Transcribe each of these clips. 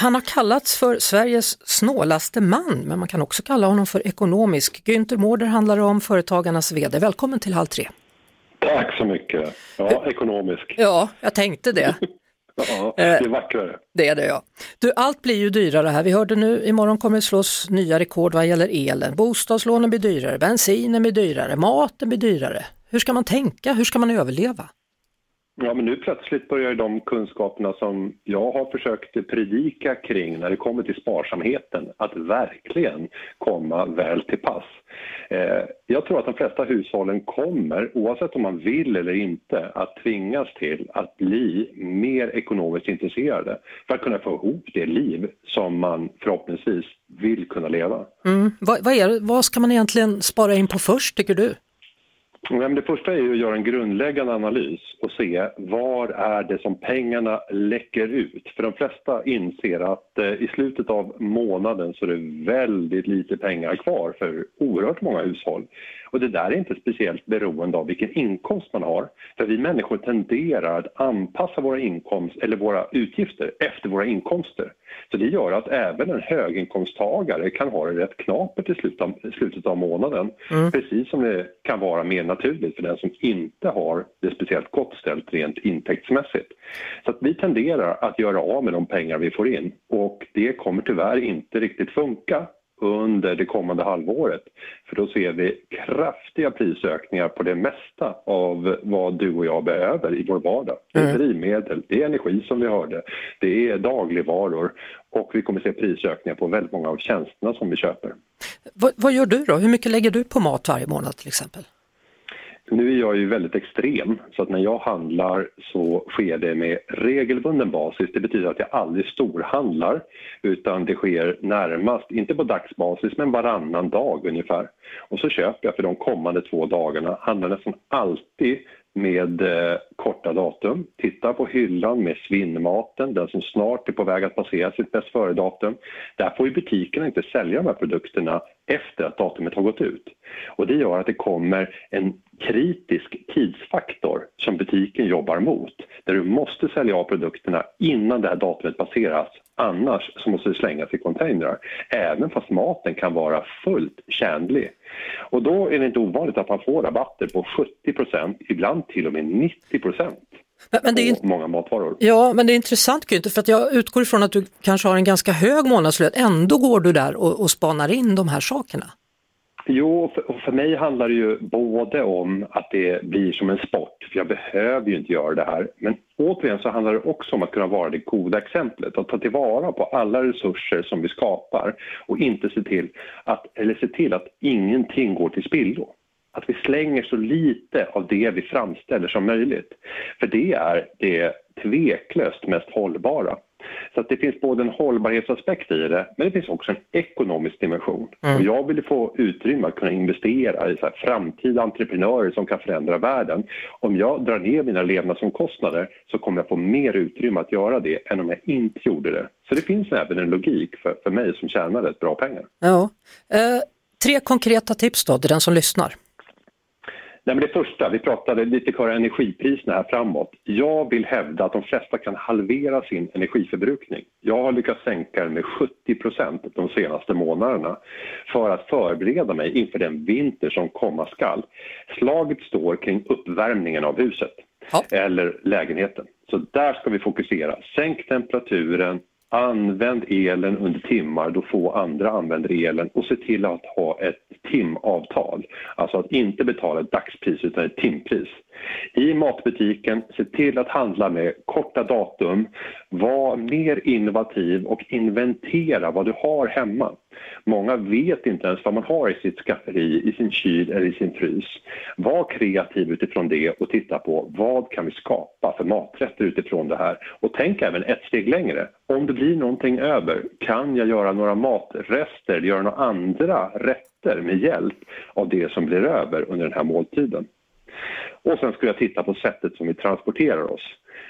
Han har kallats för Sveriges snålaste man, men man kan också kalla honom för ekonomisk. Günther Mårder handlar om Företagarnas VD. Välkommen till Halv tre. Tack så mycket. Ja, ekonomisk. Ja, jag tänkte det. Ja, det är vackrare. Det är det ja. Du, allt blir ju dyrare här. Vi hörde nu, imorgon kommer det slås nya rekord vad gäller elen. Bostadslånen blir dyrare, bensinen blir dyrare, maten blir dyrare. Hur ska man tänka? Hur ska man överleva? Ja, men nu plötsligt börjar de kunskaperna som jag har försökt predika kring när det kommer till sparsamheten att verkligen komma väl till pass. Eh, jag tror att de flesta hushållen kommer, oavsett om man vill eller inte, att tvingas till att bli mer ekonomiskt intresserade för att kunna få ihop det liv som man förhoppningsvis vill kunna leva. Mm. Vad, vad, är, vad ska man egentligen spara in på först tycker du? Det första är att göra en grundläggande analys och se var är det som pengarna läcker ut. För de flesta inser att eh, i slutet av månaden så är det väldigt lite pengar kvar för oerhört många hushåll. Och det där är inte speciellt beroende av vilken inkomst man har. För vi människor tenderar att anpassa våra inkomster eller våra utgifter efter våra inkomster. Så det gör att även en höginkomsttagare kan ha det rätt knapert i slutet av, slutet av månaden. Mm. Precis som det kan vara mer naturligt för den som inte har det speciellt gott ställt rent intäktsmässigt. Så vi tenderar att göra av med de pengar vi får in och det kommer tyvärr inte riktigt funka under det kommande halvåret. För då ser vi kraftiga prisökningar på det mesta av vad du och jag behöver i vår vardag. Det är mm. drivmedel, det är energi som vi hörde, det är dagligvaror och vi kommer se prisökningar på väldigt många av tjänsterna som vi köper. Vad, vad gör du då? Hur mycket lägger du på mat varje månad till exempel? Nu är jag ju väldigt extrem, så att när jag handlar så sker det med regelbunden basis. Det betyder att jag aldrig storhandlar, utan det sker närmast, inte på dagsbasis, men varannan dag ungefär. Och så köper jag för de kommande två dagarna, handlar nästan alltid med eh, korta datum. Titta på hyllan med svinnmaten, den som snart är på väg att passera sitt bäst före-datum. Där får ju butikerna inte sälja de här produkterna efter att datumet har gått ut. Och det gör att det kommer en kritisk tidsfaktor som butiken jobbar mot. Där du måste sälja av produkterna innan det här datumet passeras. Annars så måste det slängas i containrar. Även fast maten kan vara fullt tjänlig. Och då är det inte ovanligt att man får rabatter på 70% ibland till och med 90 men, men det är, många matvaror. Ja, men det är intressant Günther, för att jag utgår ifrån att du kanske har en ganska hög månadslön. Ändå går du där och, och spanar in de här sakerna. Jo, för, för mig handlar det ju både om att det blir som en sport, för jag behöver ju inte göra det här. Men återigen så handlar det också om att kunna vara det goda exemplet, att ta tillvara på alla resurser som vi skapar och inte se till att, eller se till att ingenting går till spillo att vi slänger så lite av det vi framställer som möjligt. För det är det tveklöst mest hållbara. Så att det finns både en hållbarhetsaspekt i det, men det finns också en ekonomisk dimension. Mm. Och jag vill få utrymme att kunna investera i så framtida entreprenörer som kan förändra världen. Om jag drar ner mina levnadsomkostnader så kommer jag få mer utrymme att göra det än om jag inte gjorde det. Så det finns även en logik för, för mig som tjänar rätt bra pengar. Ja. Eh, tre konkreta tips då till den som lyssnar. Nej, men det första, vi pratade lite kring energipriserna här framåt. Jag vill hävda att de flesta kan halvera sin energiförbrukning. Jag har lyckats sänka den med 70 procent de senaste månaderna för att förbereda mig inför den vinter som komma skall. Slaget står kring uppvärmningen av huset ja. eller lägenheten. Så där ska vi fokusera. Sänk temperaturen, Använd elen under timmar då få andra använder elen och se till att ha ett timavtal. Alltså att inte betala ett dagspris utan ett timpris. I matbutiken, se till att handla med korta datum. Var mer innovativ och inventera vad du har hemma. Många vet inte ens vad man har i sitt skafferi, i sin kyl eller i sin frys. Var kreativ utifrån det och titta på vad kan vi skapa för maträtter utifrån det här. Och tänk även ett steg längre. Om det blir någonting över, kan jag göra några matrester eller göra några andra rätter med hjälp av det som blir över under den här måltiden? Och sen skulle jag titta på sättet som vi transporterar oss.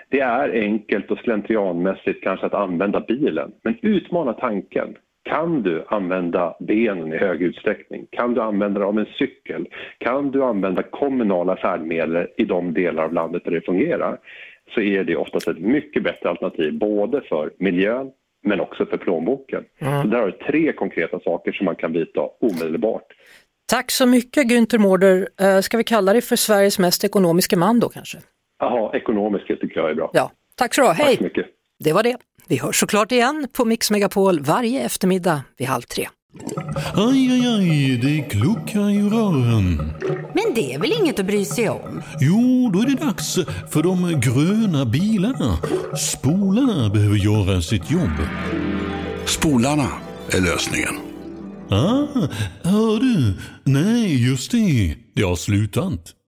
Det är enkelt och slentrianmässigt kanske att använda bilen, men utmana tanken. Kan du använda benen i hög utsträckning? Kan du använda dig av en cykel? Kan du använda kommunala färdmedel i de delar av landet där det fungerar? Så är det oftast ett mycket bättre alternativ både för miljön men också för plånboken. Mm. Så där har du tre konkreta saker som man kan vidta omedelbart. Tack så mycket Günther Mårder. Eh, ska vi kalla dig för Sveriges mest ekonomiska man då kanske? Jaha, ekonomisk tycker jag är bra. Ja, tack så du Hej! Tack så mycket. Det var det. Vi hörs såklart igen på Mix Megapol varje eftermiddag vid halv tre. Aj, aj, aj, det kluckar i rören. Men det är väl inget att bry sig om? Jo, då är det dags för de gröna bilarna. Spolarna behöver göra sitt jobb. Spolarna är lösningen. Ah, hör du? Nej, just det. Det har slutat.